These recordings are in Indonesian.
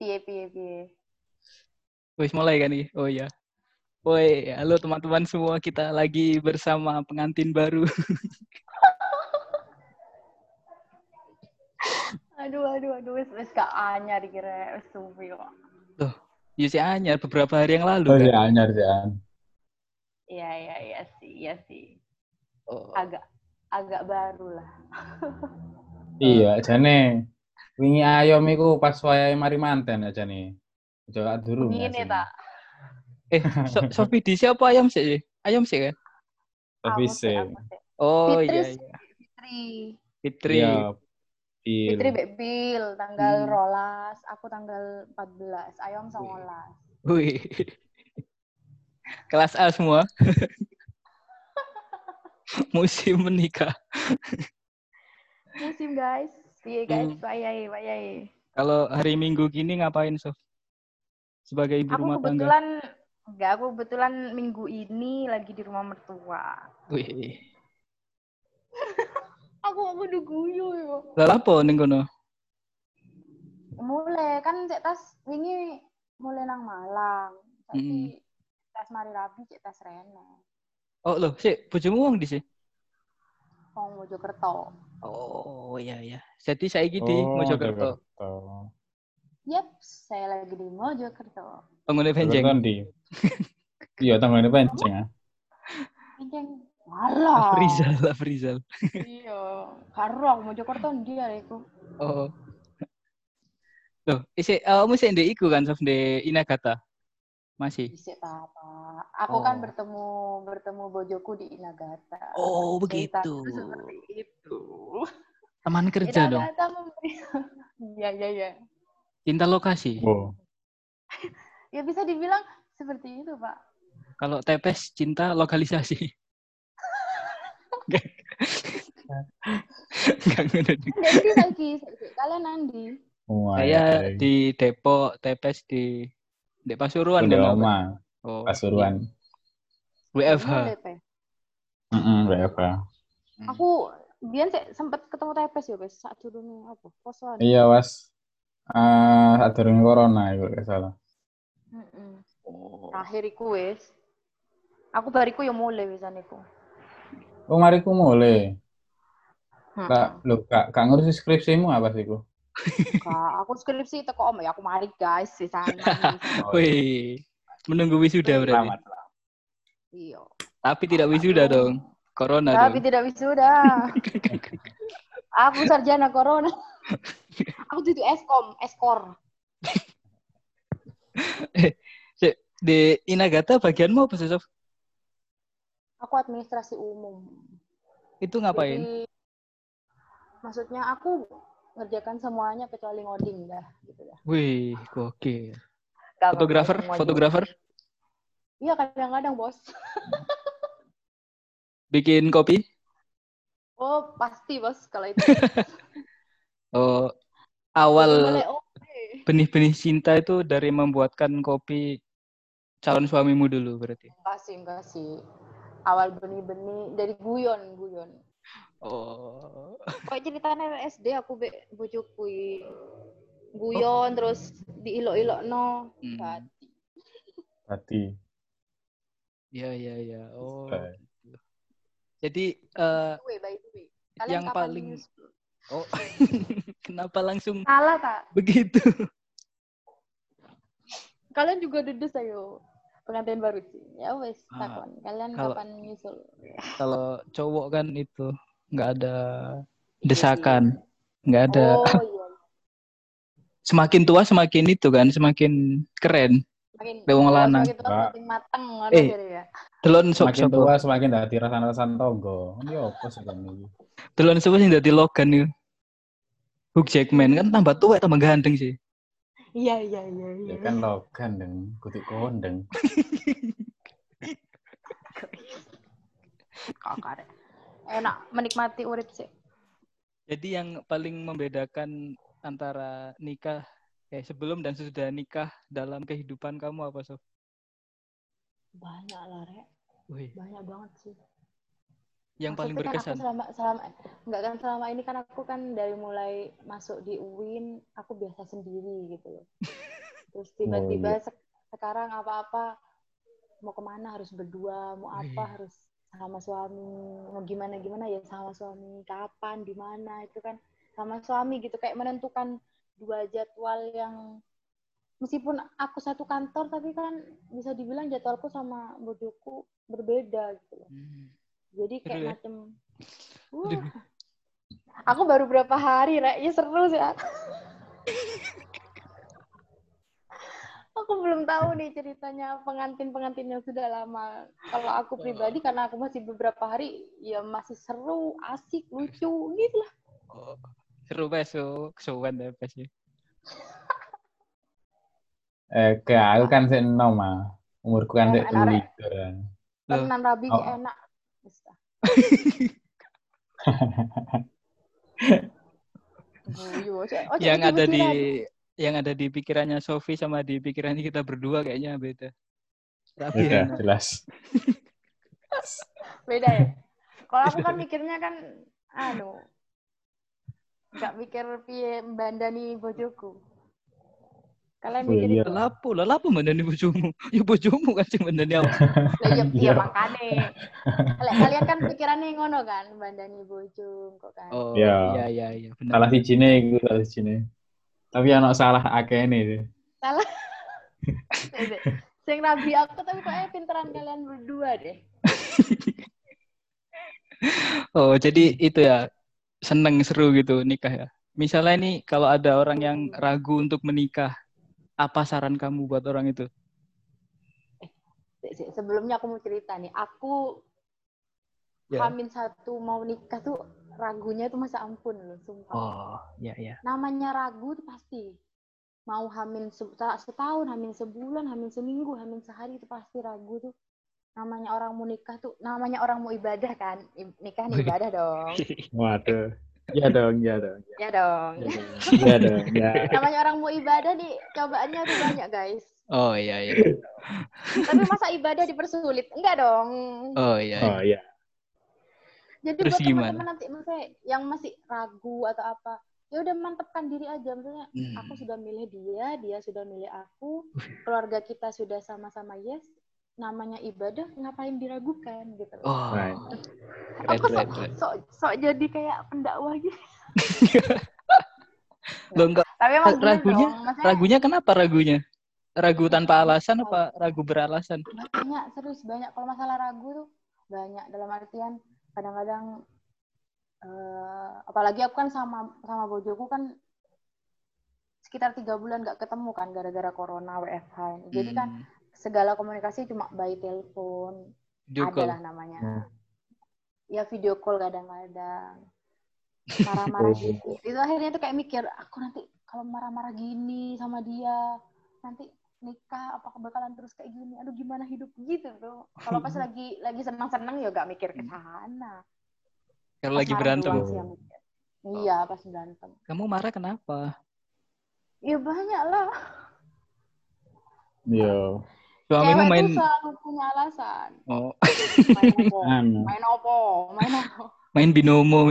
Piye piye piye. Wis mulai kan nih? Oh iya. Woi, halo teman-teman semua. Kita lagi bersama pengantin baru. Aduh aduh aduh wis wis gak anyar kira wis suwi kok. Yusi Anyar beberapa hari yang lalu Oh kan? iya, anyar sih. An. Iya iya iya sih iya sih. Oh. Agak agak baru lah. Iya, jane wingi ayam iku pas wayahe mari manten aja nih. Coba durung. ya, Ngene sih. tak. Eh, so Sofi di siapa ayam sih? Ayam sih kan? Tapi Aku sih. Oh Fitri iya iya. Fitri. Fitri. Iya. Pil. Fitri Bek Bil tanggal Hmm. rolas, aku tanggal 14, Ayom 19. Wih. Kelas A semua. Musim menikah. Musim guys. Piye guys, Hmm. wayai wayai. Kalau hari Minggu gini ngapain, Sof? Sebagai ibu Aku rumah tangga. kebetulan enggak, aku kebetulan minggu ini lagi di rumah mertua. Wih. Aku aku udah guyu yo. Lah apa ning kono? Mulai kan cek tas wingi mulai nang Malang. Tapi tas mari rabi cek tas Rene. Oh, loh, sik bojomu wong di sih. Wong Mojokerto. Oh, iya iya. Jadi saiki di Oh, Mojokerto. Mojokerto. Yep, saya lagi di Mojokerto. Pengguna benjeng. Mojokerto ndi? Iya, tanggane penceng ah. Anjing. Alah. Afrizal, Afrizal. Iya, karo aku Mojokerto ndi areku. Oh. Loh, isi kamu sih ndek iku kan Sof ndek Inagata. Masih. Bisa apa? Aku kan Oh. bertemu bertemu bojoku di Inagata. Oh, begitu. Seperti itu. Teman kerja dong. Inagata memberi. Iya, iya, iya. Cinta lokasi. Oh. Ya bisa dibilang seperti itu, Pak. Kalau tepes cinta lokalisasi. Enggak ngono. Nanti lagi, kalian nanti. Wah, Saya di Depok, tepes di di Pasuruan Udah kan. oma, Oh. Pasuruan. WFH. Boleh, Pe. Heeh, WFH. Aku biar saya sempat ketemu TPS ya, Bes. Saat dulu apa? Posoan. Iya, Was. Eh, saat durung corona iku gak salah. Mm-mm. Oh. Terakhir iku wis. Aku bariku ya mulai wisan iku. Oh, mari ku mulai. Hmm. Kak, lu kak, kak ngurusi skripsimu apa sih ku? Kak, aku skripsi teko om ya aku mari guys di sana. Wih. Menunggu wisuda berarti. Selamat. Iya. Tapi tidak wisuda dong. Corona Tapi dong. tidak wisuda. aku sarjana corona. aku itu eskom, eskor. Sik, Di Inagata bagianmu apa sih, Sof? Aku administrasi umum. Itu ngapain? Jadi, maksudnya aku ngerjakan semuanya kecuali ngoding dah gitu ya. Wih, gokil. Gak Fotografer, fotografer. Iya kadang-kadang bos. bikin kopi. Oh pasti bos kalau itu. Oh, awal oke. benih-benih cinta itu dari membuatkan kopi calon suamimu dulu berarti. Enggak sih, enggak sih. Awal benih-benih dari guyon, guyon. Oh, Kok ceritanya SD aku be bojoku i. guyon terus diilok-ilok no. Hmm. Hati. Hati. iya iya iya. Oh. Eh. gitu. Jadi eh, By the way, by the way. Kalian yang kapan paling oh kenapa langsung Salah tak? begitu? Kalian juga dudus ayo. Pengantin baru sih. Ya wes, Ah, takon. Kalian kalau- kapan nyusul? Kalau cowok kan itu nggak ada desakan, nggak ada. Oh iya. Semakin tua semakin itu kan, semakin keren. Makin Lewong lanang. semakin tua Mbak. semakin mateng ngono Eh. ya. Delon sok Semakin sok. tua semakin dadi rasan-rasan togo. Ini apa sih ini? Delon sapa sing dadi Logan itu? Hugh Jackman kan tambah tua tambah ganteng sih. Iya iya iya iya. Ya kan Logan deng, kutik kondeng. Kakak. Enak menikmati urip sih. Jadi yang paling membedakan antara nikah eh sebelum dan sesudah nikah dalam kehidupan kamu apa Sof? Banyak lah, Rek. Wih, Banyak banget sih. yang paling Maksudnya kan berkesan? Aku selama selama enggak kan selama ini kan aku kan dari mulai masuk di UIN aku biasa sendiri gitu loh. Terus tiba-tiba iya. sek- sekarang apa-apa mau ke mana harus berdua, mau apa Iya. harus sama suami, mau gimana gimana ya sama suami, kapan, di mana itu kan sama suami gitu kayak menentukan dua jadwal yang meskipun aku satu kantor tapi kan bisa dibilang jadwalku sama bojoku berbeda gitu loh. Hmm. Jadi kayak Seru ya? macem, Aduh. wah. Aku baru berapa hari, Rek. Ya seru sih. aku. belum tahu nih ceritanya pengantin-pengantin yang sudah lama. Kalau aku pribadi, karena aku masih beberapa hari, ya masih seru, asik, lucu, gitu lah. Oh, seru so kesuwen deh Pes ya. Eh, ke aku kan sih enom. Umurku kan Oh, sih likur kan. Loh. Tenan rabi Oh. kayak enak. Guyu. Ojo yang ada di. Yang ada di pikirannya Sofi sama di pikirannya kita berdua kayaknya beda. Rapi Beda, enak. jelas. beda ya kalau aku kan mikirnya kan anu nggak mikir piye mbandani bojoku kalian Oh, mikir iya. itu Lapo lah, lapo mandani bojomu. Ya bojomu kan sing mandani awak. lah iya iya Iya. makane Lek, kalian kan pikirannya ngono kan mbandani bojo kok kan Oh, Iya. iya iya iya benar. Salah si Cine iku salah si Cine. Tapi anak salah akeh nih. salah sing rabi aku tapi kok eh pinteran kalian berdua deh Oh, jadi itu ya seneng seru gitu nikah ya. Misalnya nih kalau ada orang yang ragu untuk menikah, apa saran kamu buat orang itu? Sik, sebelumnya aku mau cerita nih aku Ya. Hamin satu mau nikah tuh ragunya tuh masa ampun loh sumpah Oh, iya iya. namanya ragu tuh pasti mau hamin se- setahun, hamin sebulan, hamin seminggu, hamin sehari itu pasti ragu tuh. Namanya orang mau nikah tuh, namanya orang mau ibadah kan, nikah nih ibadah dong, Waduh. Iya dong, iya dong. ya dong. Iya dong, iya. Namanya orang mau ibadah nih, cobaannya tuh banyak guys. Oh iya iya. Tapi masa ibadah dipersulit? Enggak dong. Oh iya. iya. Oh iya. Jadi Terus buat teman-teman nanti maksudnya yang masih ragu atau apa, ya udah mantepkan diri aja. Maksudnya Hmm. aku sudah milih dia, dia sudah milih aku, keluarga kita sudah sama-sama yes. Namanya ibadah, ngapain diragukan gitu. loh. Oh. Right. Aku sok, sok, sok jadi kayak pendakwah gitu. Loh, enggak Tapi emang Ragunya- dong. Maksudnya ragunya kenapa ragunya? Ragu tanpa alasan apa ragu beralasan? banyak, serius banyak. Kalau masalah ragu tuh banyak. Dalam artian kadang-kadang eh, apalagi aku kan sama sama bojoku kan sekitar tiga bulan nggak ketemu kan gara-gara corona WFH. Jadi kan Hmm. segala komunikasi cuma by telepon, Video call. adalah namanya. Hmm. Ya video call kadang-kadang. Marah-marah Oh. gitu. Itu akhirnya tuh kayak mikir, aku nanti kalau marah-marah gini sama dia, nanti nikah apakah bakalan terus kayak gini? Aduh gimana hidup gitu tuh. Kalau pas lagi lagi senang-senang ya gak mikir ke sana. Kalau lagi berantem, mikir. Iya, pas berantem. kamu marah kenapa? Ya banyak lah. Suamimu Cewek main tuh selalu punya alasan. oh, Main opo? Main opo? Main opo? main binomo.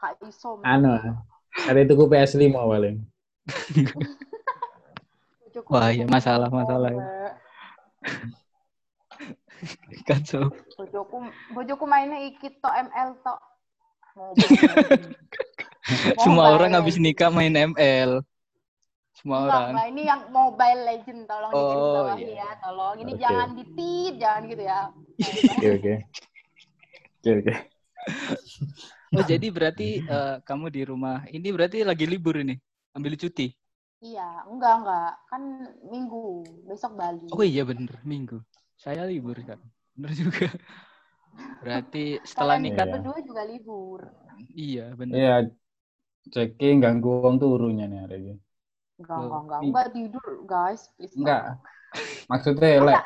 Kak iso. Anu. Ada itu ku PS5 paling. Bojoku Wah, iya, main masalah, masalah. Mbak. Kacau. bojoku bojoku mainnya iki tok ML tok Semua Mobile orang habis nikah main ML. Semua Enggak, orang. Ini yang Mobile Legend tolong Oh, digarisbawahi iya. ya tolong ini Oke. jangan ditit jangan gitu ya Oke, oke. Oke, oke. Oh, jadi berarti eh, kamu di rumah. Ini berarti lagi libur ini. Ambil cuti. Iya enggak enggak kan minggu besok Bali Oh iya bener, Minggu. Saya libur kan. Bener juga. Berarti setelah nikah Iya. berdua juga libur iya bener. Iya. Ceking ganggu wong turunya nih hari ini. enggak enggak enggak enggak tidur guys please Enggak. Maksudnya, lek,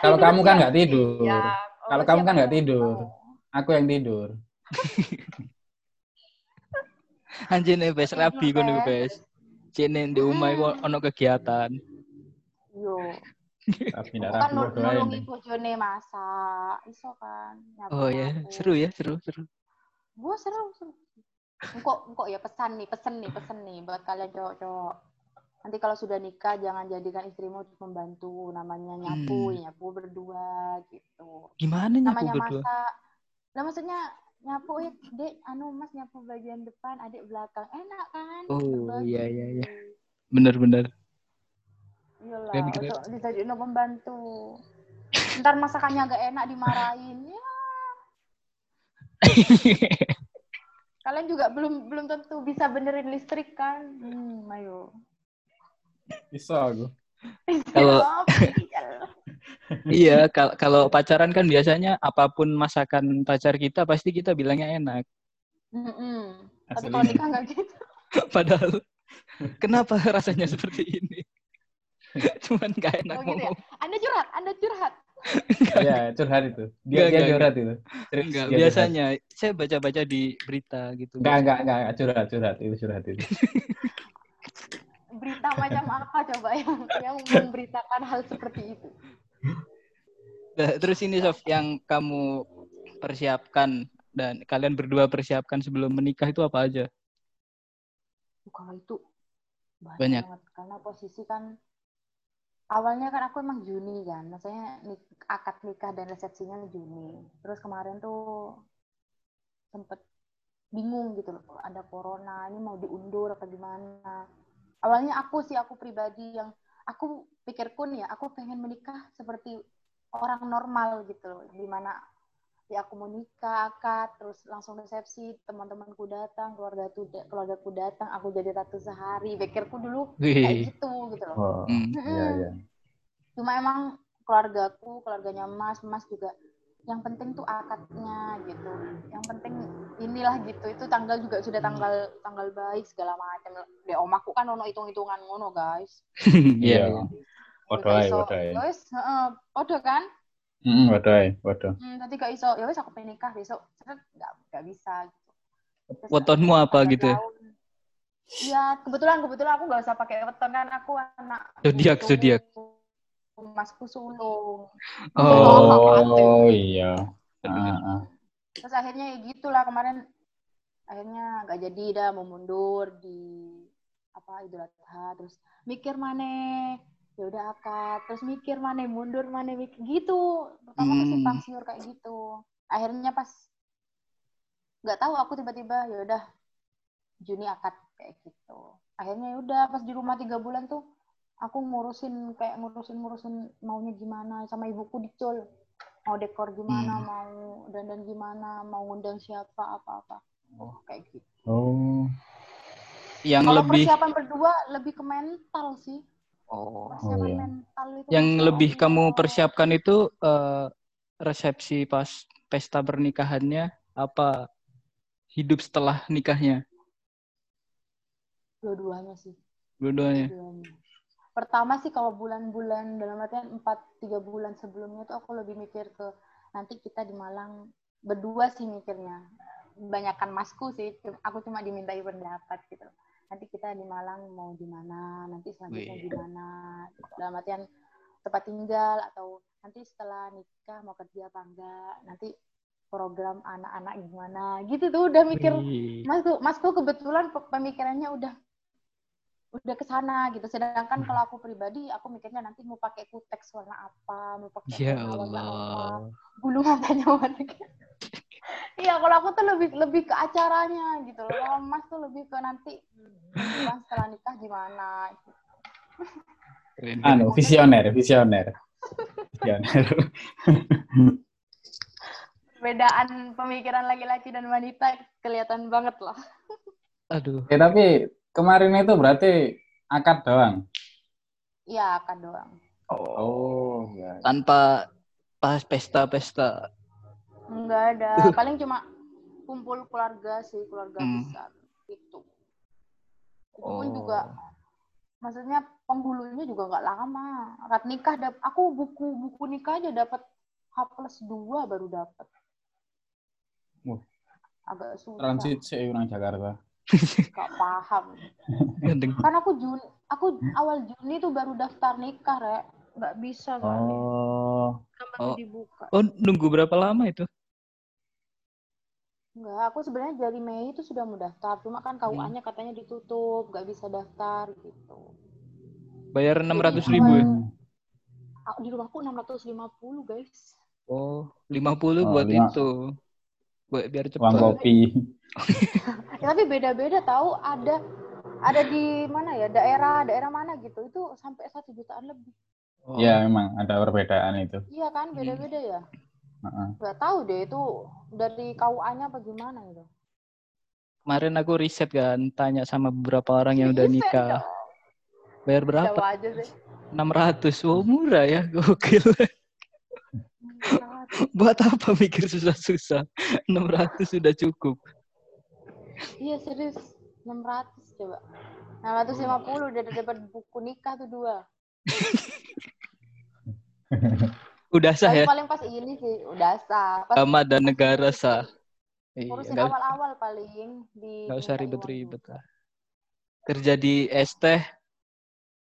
kalau tidur kamu kan siang nggak sih? tidur. Ya, Kalau oh, kamu siapa kan nggak yang tidur. Aku yang tidur. Anjir nih bes Tidur, rapi kono Bes. Cene di omah iku Hmm. ono kegiatan. yo Tapi ndak kan bojone masak. Iso kan. Oh ya, seru ya, seru, seru. Gua seru, seru. Engkau, engkau ya pesan nih, pesen nih, pesen nih buat kalian cowok-cowok. Nanti kalau sudah nikah jangan jadikan istrimu untuk membantu. Namanya nyapu, Hmm. ya nyapu berdua gitu. Gimana nyapu Namanya berdua? masak. Lah maksudnya nyapu eh dek anu mas nyapu bagian depan adik belakang. Enak kan? Oh, iya, iya, iya. Bener-bener. iyalah Keren, keren. untuk dijadiin pembantu. Ntar masakannya agak enak dimarahin. Ya. Kalian juga belum belum tentu bisa benerin listrik kan? Hmm, ayo. Iso aku. Kalau- Oh, iya. kal- kalau pacaran kan biasanya apa pun masakan pacar kita pasti kita bilangnya enak. Mm-mm. tapi Asli. kalau nikah nggak gitu Padahal kenapa rasanya seperti ini? Cuman gak enak Oh, gitu ya? anda curhat anda curhat Iya, curhat itu. Dia Enggak, dia enggak, curhat itu. Enggak, dia biasanya saya baca-baca di berita gitu. Enggak, enggak, enggak, enggak, curhat, curhat, itu curhat itu. berita macam apa coba yang yang memberitakan hal seperti itu Nah, terus ini Sof, yang kamu persiapkan dan kalian berdua persiapkan sebelum menikah itu apa aja? kalau itu banyak, Banyak. banget karena posisi kan awalnya kan aku emang Juni kan maksudnya nik- akad nikah dan resepsinya Juni terus kemarin tuh sempet bingung gitu loh ada corona ini mau diundur apa gimana awalnya aku sih aku pribadi yang aku pikirku nih ya aku pengen menikah seperti orang normal gitu loh. Di mana ya aku mau nikah akad terus langsung resepsi teman-temanku datang keluargaku keluargaku datang aku jadi ratu sehari. Pikirku dulu kayak gitu gitu loh. Oh, iya, iya. cuma emang keluargaku keluarganya mas mas juga yang penting tuh akadnya gitu yang penting inilah gitu itu tanggal juga sudah tanggal tanggal baik segala macam deh omaku kan ono hitung hitungan ngono guys Iya. Waduh, iso waduh, ae. ya podo kan Hmm, waduh, ae, waduh. hmm, nanti gak iso ya wis aku pengen nikah besok nggak nggak bisa gitu Terus Wetonmu apa gitu ya? Iya, kebetulan kebetulan aku nggak usah pakai weton kan aku anak Zodiak, sulung. zodiak. Masku sulung. Oh. Oh, iya. Ah, ah. Terus akhirnya ya gitulah kemarin akhirnya nggak jadi dah mau mundur di apa Idul Adha terus mikir mana ya udah akad terus mikir mana mundur mana mikir gitu pertama Hmm. simpang siur kayak gitu akhirnya pas nggak tahu aku tiba-tiba ya udah Juni akad kayak gitu akhirnya ya udah pas di rumah tiga bulan tuh aku ngurusin kayak ngurusin ngurusin maunya gimana sama ibuku dicul mau dekor gimana Hmm. mau dandan gimana mau ngundang siapa apa-apa oh kayak gitu Oh. Yang kalau lebih persiapan berdua lebih ke mental sih oh. persiapan iya. mental itu Yang lebih kamu persiapkan itu eh, resepsi pas pesta pernikahannya apa hidup setelah nikahnya? dua-duanya sih Dua-duanya. dua-duanya pertama sih kalau bulan-bulan dalam artian empat tiga bulan sebelumnya tuh aku lebih mikir ke nanti kita di Malang berdua sih mikirnya. Banyakkan masku sih aku cuma dimintai pendapat gitu. Nanti kita di Malang mau di mana nanti selanjutnya di mana dalam artian tempat tinggal atau nanti setelah nikah mau kerja apa enggak nanti program anak-anak gimana gitu tuh udah mikir. Wih. masku masku kebetulan pe- pemikirannya udah udah ke sana gitu sedangkan kalau aku pribadi aku mikirnya nanti mau pakai kuteks warna apa mau pakai Ya warna warna apa Allah. bulu matanya warna Iya, kalau aku tuh lebih lebih ke acaranya gitu loh. Kalau Mas tuh lebih ke nanti kan setelah nikah gimana. gitu. Keren. Anu, visioner, visioner. Visioner. Perbedaan pemikiran laki-laki dan wanita kelihatan banget lah. Aduh. Eh, tapi kemarin itu berarti akad doang. Iya, kan doang. Oh, ya. Tanpa pas pesta-pesta. Enggak ada, paling cuma kumpul keluarga sih, keluarga Hmm. besar gitu. Itu pun Oh. juga maksudnya penghulunya juga nggak lama. Akad nikah dap aku buku buku nikah aja dapat H plus 2 baru dapat. Agak susah, Transit sih orang Jakarta. Nggak paham. Kan aku Juni, aku awal Juni tuh baru daftar nikah, Rek. nggak bisa soalnya. Oh, Kan baru Oh. dibuka. Oh, nunggu berapa lama itu? Enggak, aku sebenarnya dari Mei itu sudah mau daftar. Cuma kan Hmm. KUA-nya katanya ditutup, nggak bisa daftar gitu. Bayar 600 ribu ya? Di rumahku 650 guys. Oh, 50 Oh, buat lima. itu. Buat biar cepat. uang kopi. Ya, tapi beda-beda tahu ada ada di mana ya daerah daerah mana gitu itu sampai satu jutaan lebih. Oh. Ya, memang ada perbedaan itu. Iya kan beda-beda ya. Heeh. Nggak tahu deh itu dari KUA-nya apa gimana gitu. Kemarin aku riset kan, tanya sama beberapa orang yang udah nikah. Bayar berapa? Sih. 600. Oh, murah ya. Gokil. Buat apa mikir susah-susah? 600 sudah cukup. Iya serius 600 coba. 650 udah dapat buku nikah tuh dua. Udah sah Tapi ya? paling pas ini sih udah sah. Pas Agama dan negara sah. Iya, urusin awal-awal paling di nggak usah ribet-ribet lah. Kerja di ST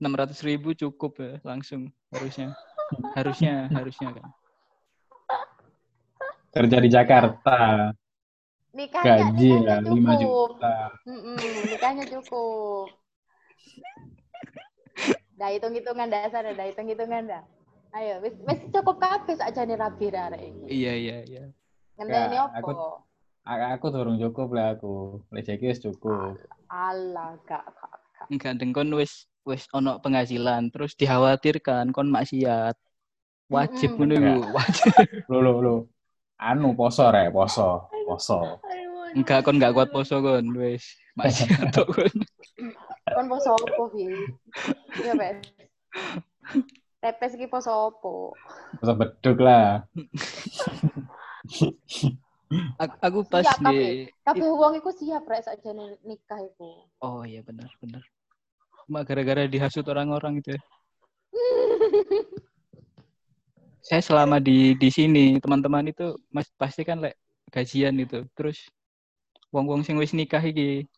600 ribu cukup ya langsung harusnya. Harusnya, harusnya kan. Kerja di Jakarta, Nikahnya, gaji nikahnya ya 5 cukup. juta. Mm-mm, nikahnya cukup. Dah hitung-hitungan dasar dah, hitung-hitungan dah. Ayo, wis wis cukup kabeh aja nih rabi rare iki. Iya, iya, iya. Ngenteni Ya, opo? aku- Aku turun cukup lah aku. Lejeki wis cukup. Alah, gak, gak, gak. Enggak kon wis wis ono penghasilan terus dikhawatirkan kon maksiat. Wajib ngono bener. iku, wajib. Lo lo lo. Anu poso rek, poso. Poso. Enggak kon enggak kuat poso kon wis maksiat tok kon. Kon poso opo, Bi? Iya, Bes. Tepes iki poso opo? Poso beduk lah. Aku, pas Siap, di Kabeh wong iku siap rek sakjane nikah iku. Oh iya benar benar. Cuma gara-gara dihasut orang-orang itu ya. Saya selama di di sini teman-teman itu mas pasti kan lek gajian itu. Terus wong-wong sing wis nikah iki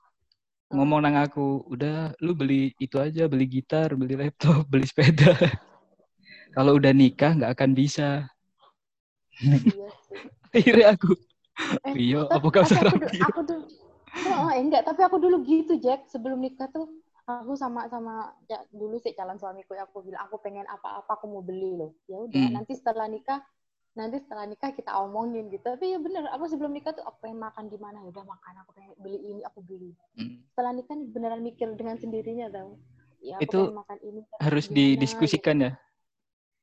ngomong nang aku, udah lu beli itu aja, beli gitar, beli laptop, beli sepeda. Kalau udah nikah nggak akan bisa. Iya. Akhirnya aku, Eh, iya, tapi- apa kau aku, aku dulu oh, enggak tapi aku dulu gitu Jack sebelum nikah tuh aku sama sama ya, dulu sih calon suamiku aku bilang aku pengen apa-apa aku mau beli loh ya udah Hmm. nanti setelah nikah nanti setelah nikah kita omongin gitu tapi ya bener aku sebelum nikah tuh aku pengen makan di mana ya udah makan aku pengen beli ini aku beli Hmm. setelah nikah beneran mikir dengan sendirinya tau ya aku Itu makan ini Harus gimana, didiskusikan ya.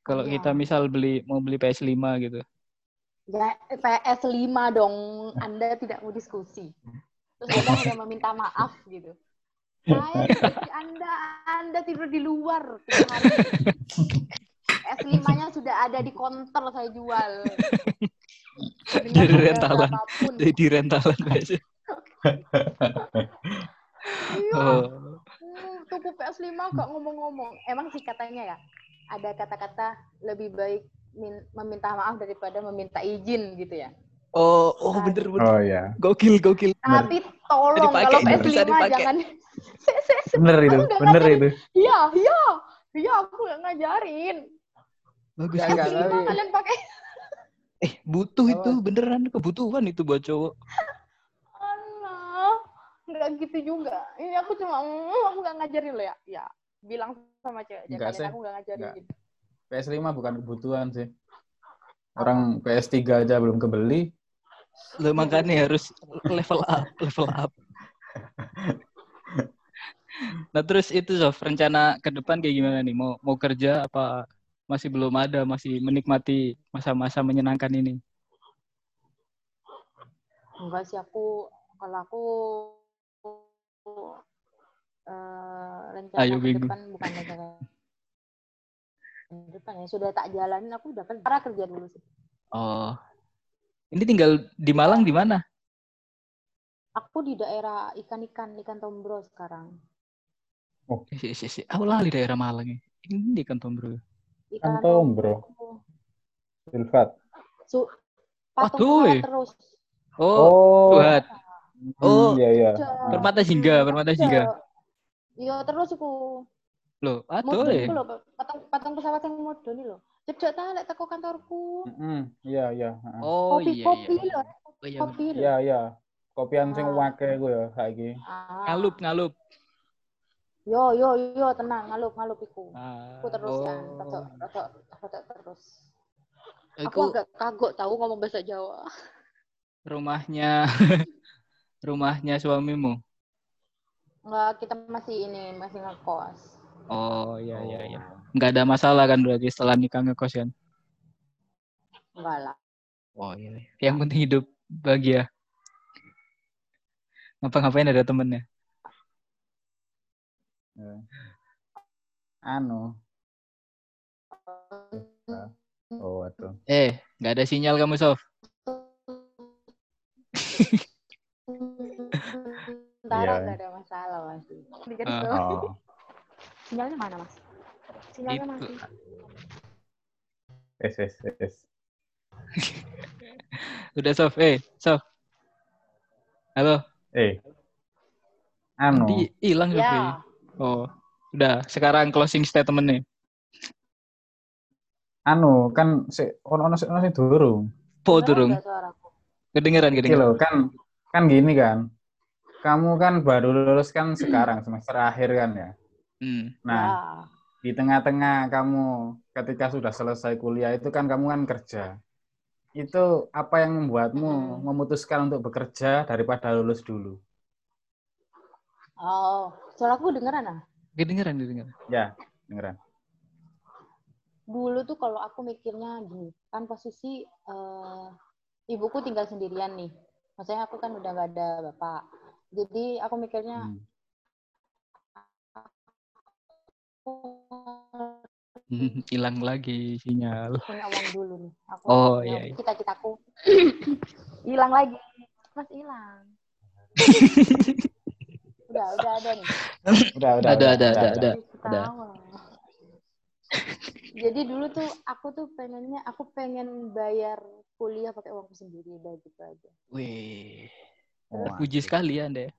Kalau Iya. kita misal beli mau beli PS5 gitu. gitu. ya PS 5 dong Anda tidak mau diskusi terus Anda hanya meminta maaf gitu Anda Anda tidur di luar tiap hari S5-nya sudah ada di konter saya jual. Jadi rentalan. Jadi rentalan biasa. Iya. Oh. Hmm, tuku PS5 gak ngomong-ngomong. Emang sih katanya ya, ada kata-kata lebih baik min- meminta maaf daripada meminta izin gitu ya. Oh, oh bener bener. Oh iya. Gokil gokil. Tapi tolong kalau nggak bisa PS5 dipakai. jangan Bener itu, Aku nggak bener ngajarin. itu. Iya, iya. Iya, aku gak ngajarin. Bagus. Nggak, PS5 tapi- kalian pakai Eh, butuh itu beneran kebutuhan itu buat cowok. Alah, nggak gitu juga. Ini aku cuma, mm, aku nggak ngajarin lo ya. Ya, bilang sama cewek aja Nggak kalian sih. aku nggak ngajarin. Nggak. PS5 bukan kebutuhan sih. Orang PS3 aja belum kebeli. Lo makanya harus level up, level up. Nah terus itu Sof, rencana ke depan kayak gimana nih? Mau mau kerja apa masih belum ada, masih menikmati masa-masa menyenangkan ini? Enggak sih aku, kalau aku eh, rencana Ayo, ke depan bukan rencana ke depan ya sudah tak jalanin aku udah kerja kerja dulu sih. Oh, ini tinggal di Malang di mana? Aku di daerah ikan-ikan ikan tombro sekarang. Eh, si, si, si. Aku lali daerah Malang ya. Ini di kantor bro. Ikan Tombro. Silvat. Su Waduh, patung eh. terus. Oh, Tuhan. Oh. Iya, iya. Permata Jingga, Permata. Jingga. Iya terus aku Loh, aduh Modul iku lho, patang patang pesawat yang modul nih lho. Cedek ta lek teko kantorku. Heeh. Iya, iya. Oh iya Kopi-kopi iya. lho, Oh, iya. kopi lho. Iya, iya. Kopian sing Ah. wake ku ya saiki. Ah. Ngalup ngalup. Yo yo yo tenang ngalup ngalup iku. Ah, Aku terus ya, oh. rodok rodok terus. Iku Aku agak kagok tahu ngomong bahasa Jawa. rumahnya rumahnya suamimu. Enggak, kita masih ini, masih ngekos. Oh iya iya iya. Nggak ada masalah kan berarti setelah nikah ngekos kan? Enggak lah. Oh iya. iya. Yang penting hidup bahagia. Ngapa-ngapain ada temennya? Ya. Anu. Oh, waduh. Eh, nggak ada sinyal kamu Sof. Sementara Iya. enggak ada masalah masih. Dikit Ah. Oh. Sinyalnya mana, Mas? Sinyalnya Itu. masih. Yes, yes, yes. Udah Sof, eh Sof. Halo, Eh. Anu. di hilang. Ya. Oh, udah. Sekarang closing statement nih. Anu, kan si ono ono sing ono sing durung. Po durung. Kedengeran kedengeran. loh, kan kan gini kan. Kamu kan baru lulus kan sekarang semester akhir kan ya. Hmm. Nah, Ya. Di tengah-tengah kamu ketika sudah selesai kuliah itu kan kamu kan kerja. Itu apa yang membuatmu memutuskan untuk bekerja daripada lulus dulu? Oh, suaraku dengeran ah? Kedengeran kedengeran. Ya, dengeran. Dulu tuh kalau aku mikirnya gini, kan posisi eh, ibuku tinggal sendirian nih. Maksudnya aku kan udah gak ada bapak. Jadi aku mikirnya Hmm. Hmm, Hilang lagi sinyal. punya uang dulu nih. Aku Oh, iya, iya. cita-citaku hilang lagi. Mas hilang. udah, udah ada nih. Udah, udah. Ada, udah, ada, ada, ada. Ketawa. Jadi dulu tuh aku tuh pengennya aku pengen bayar kuliah pakai uangku sendiri udah gitu aja. Wih, Wah, puji sekali Anda. ya.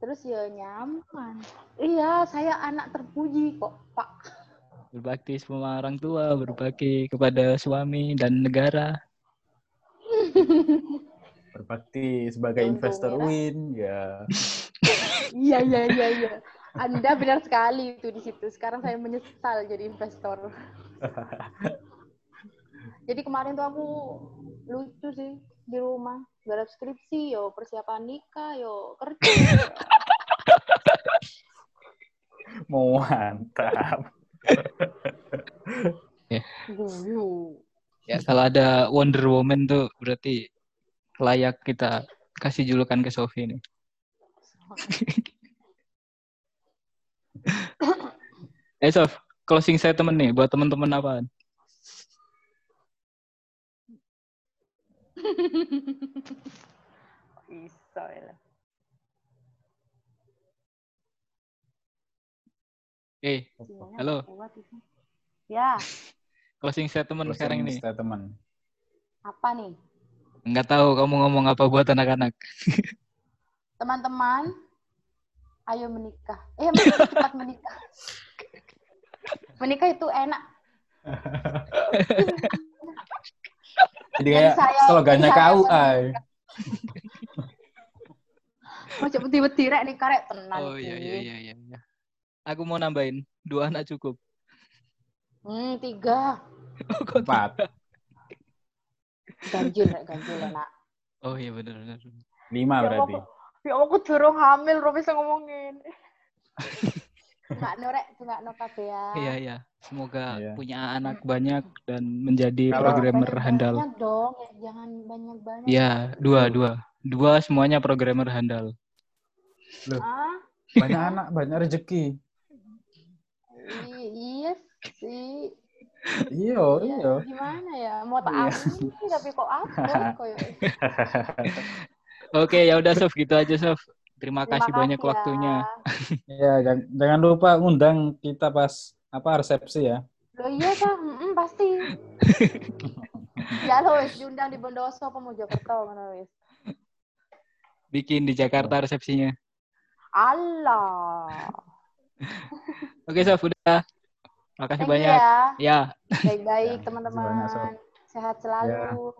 Terus ya nyaman. Iya, saya anak terpuji kok, Pak. Berbakti sama orang tua, berbakti kepada suami dan negara. Berbakti sebagai Untung investor merah. win, ya. Iya, iya, iya, iya. Anda benar sekali itu di situ. Sekarang saya menyesal jadi investor. jadi kemarin tuh aku lucu sih di rumah. Garap skripsi, yo persiapan nikah, yo kerja. Mantap. Dulu. Ya, kalau ada Wonder Woman tuh berarti layak kita kasih julukan ke Sofi nih. eh Sof, closing statement nih buat teman-teman apaan? Bisa ya. Eh, Sinyalnya Halo. itu. Ya, closing statement sekarang Closing ini. Statement. apa nih? Nggak tahu kamu ngomong apa buat anak-anak. Teman-teman, ayo menikah. Eh, menikah, cepat menikah. Menikah itu enak. Jadi kayak slogannya saya KUA. Macam beti-beti rek nih karek tenang. Oh iya sih. iya iya iya. Aku mau nambahin dua anak cukup. Hmm, tiga. Oh, kok Empat. Ganjil ganjil enak. Oh iya benar benar. Lima Ya berarti. Allah, Ya aku durung hamil, ro bisa ngomongin. Enggak no rek, enggak no kabeh ya. Iya iya. Semoga Iya. punya anak banyak dan menjadi Kalau- programmer handal. dong, ya, jangan banyak-banyak. Iya, dua dua. Dua semuanya programmer handal. Ah, Banyak anak, banyak rezeki. I- iya sih. Iya, iya. Gimana ya? Mau tak Iya. tapi kok apa? Koyo. Oke, ya udah Sof, gitu aja Sof. Terima, Terima kasih banyak kasih ya. waktunya. Iya, jangan, jangan lupa undang kita pas apa resepsi ya. Loh iya kah? Mm pasti. ya lo wis diundang di Bondowoso apa Mojokerto ngono wis. Bikin di Jakarta resepsinya. Allah. Oke, Sof, udah. Makasih Thank banyak. ya. Ya. Baik-baik Ya, teman-teman. Sehat selalu.